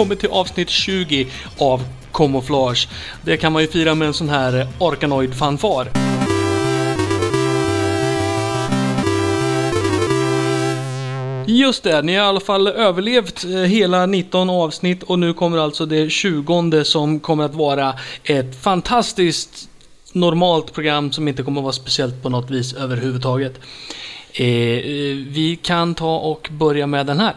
Vi kommit till avsnitt 20 av Camouflage. Det kan man ju fira med en sån här eh, Arkanoid-fanfar. Just det, ni har i alla fall överlevt eh, hela 19 avsnitt och nu kommer alltså det 20 som kommer att vara ett fantastiskt normalt program som inte kommer att vara speciellt på något vis överhuvudtaget. Eh, eh, vi kan ta och börja med den här.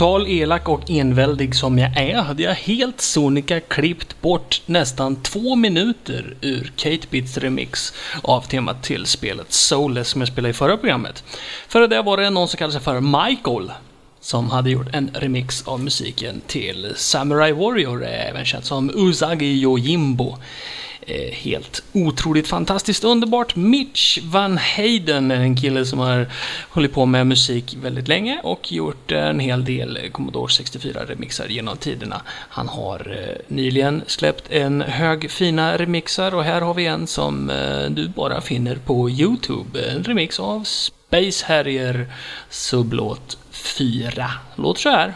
Brutal, elak och enväldig som jag är hade jag helt sonika klippt bort nästan två minuter ur Kate Bits remix av temat till spelet Soulless som jag spelade i förra programmet. Före det var det någon som kallade sig för Michael som hade gjort en remix av musiken till Samurai Warrior, även känd som Usagi Yojimbo. Eh, helt otroligt fantastiskt underbart. Mitch Van Hayden är en kille som har hållit på med musik väldigt länge och gjort en hel del Commodore 64-remixar genom tiderna. Han har eh, nyligen släppt en hög fina remixar och här har vi en som eh, du bara finner på Youtube. En remix av Space Harrier sublåt 4. Låter så här.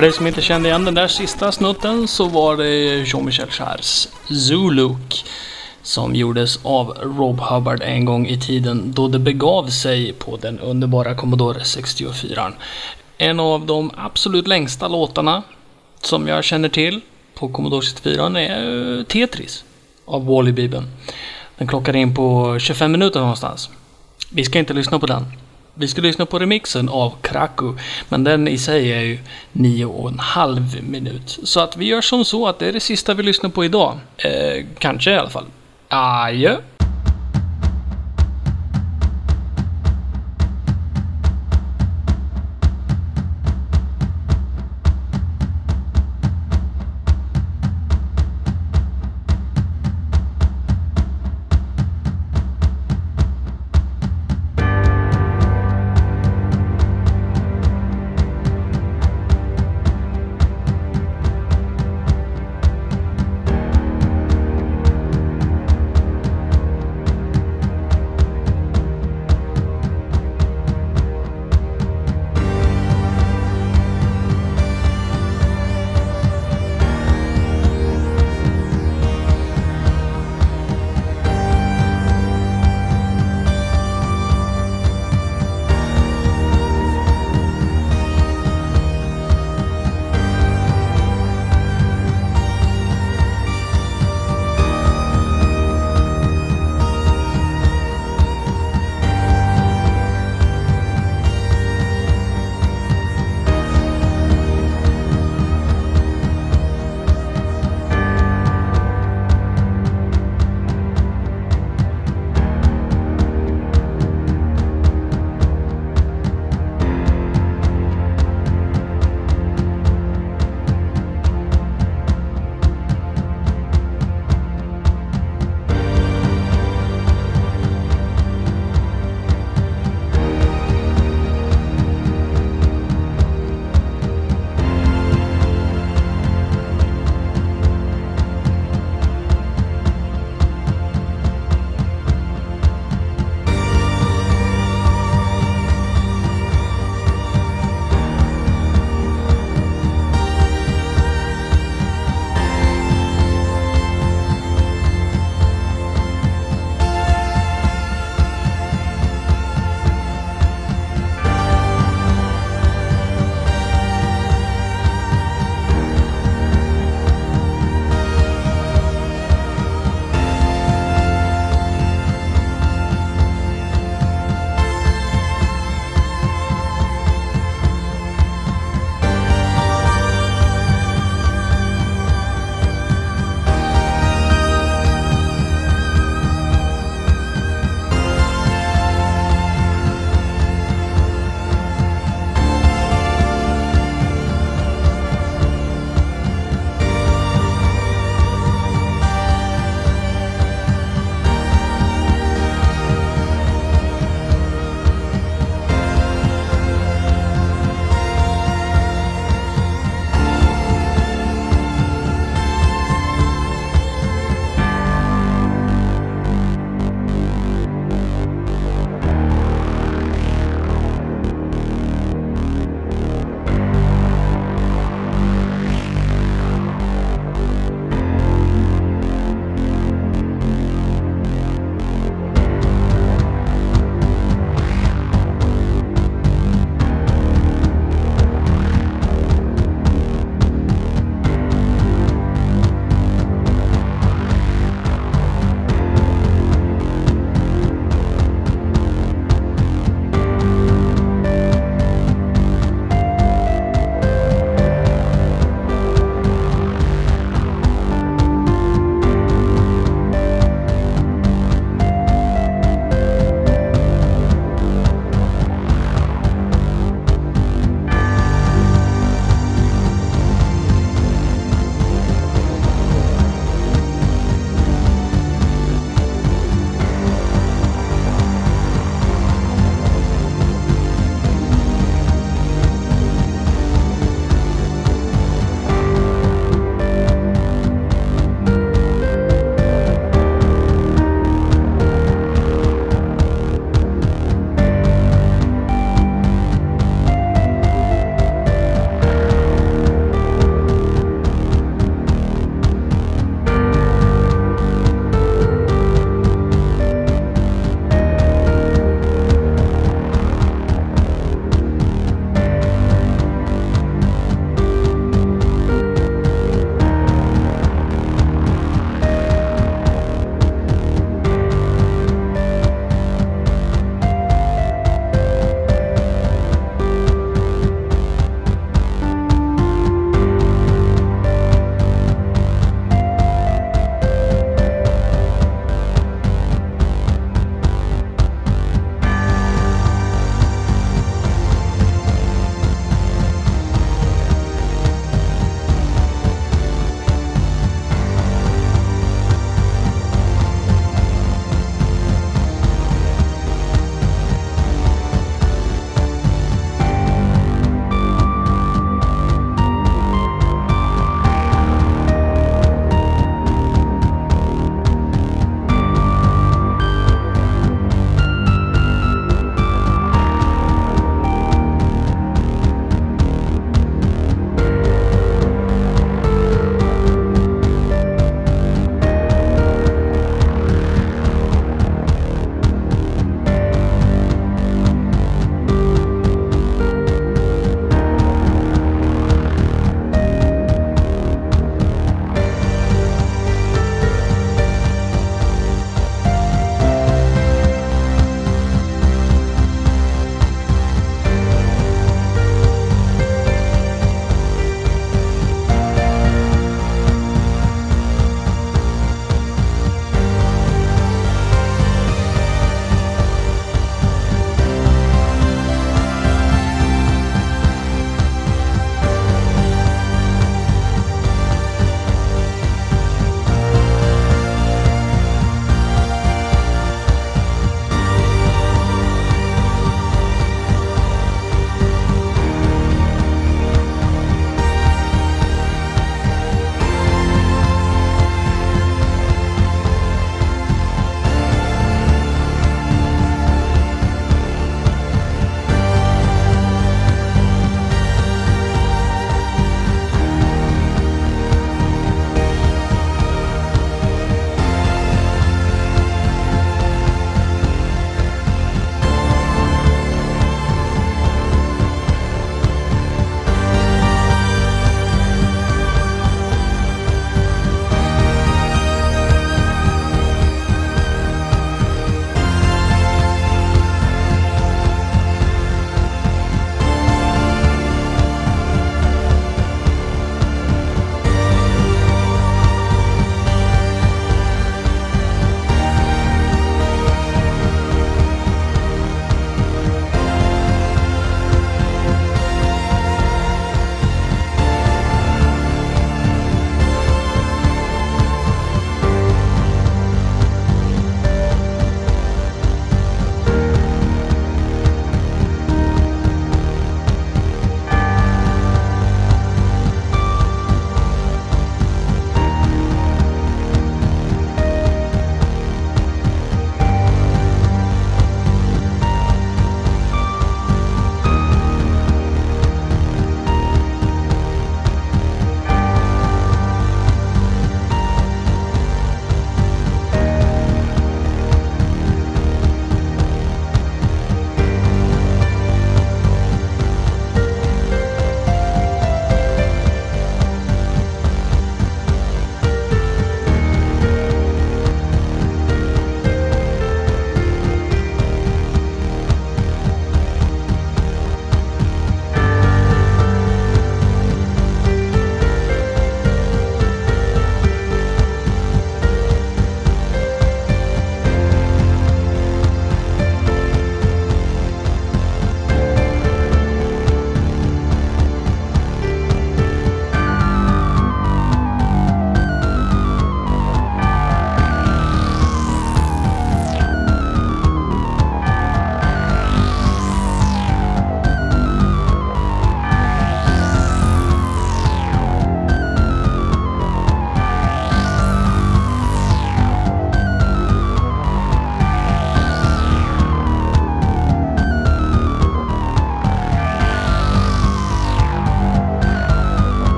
För dig som inte kände igen den där sista snutten så var det Jean-Michel Jarres Zuluk som gjordes av Rob Hubbard en gång i tiden då det begav sig på den underbara Commodore 64. En av de absolut längsta låtarna som jag känner till på Commodore 64 är eh, Tetris av Wally Bibeln. Den klockar in på 25 minuter någonstans. Vi ska inte lyssna på den. Vi ska lyssna på remixen av Kraku, men den i sig är ju nio och en halv minut. Så att vi gör som så att det är det sista vi lyssnar på idag. Eh, kanske i alla fall. Adjö!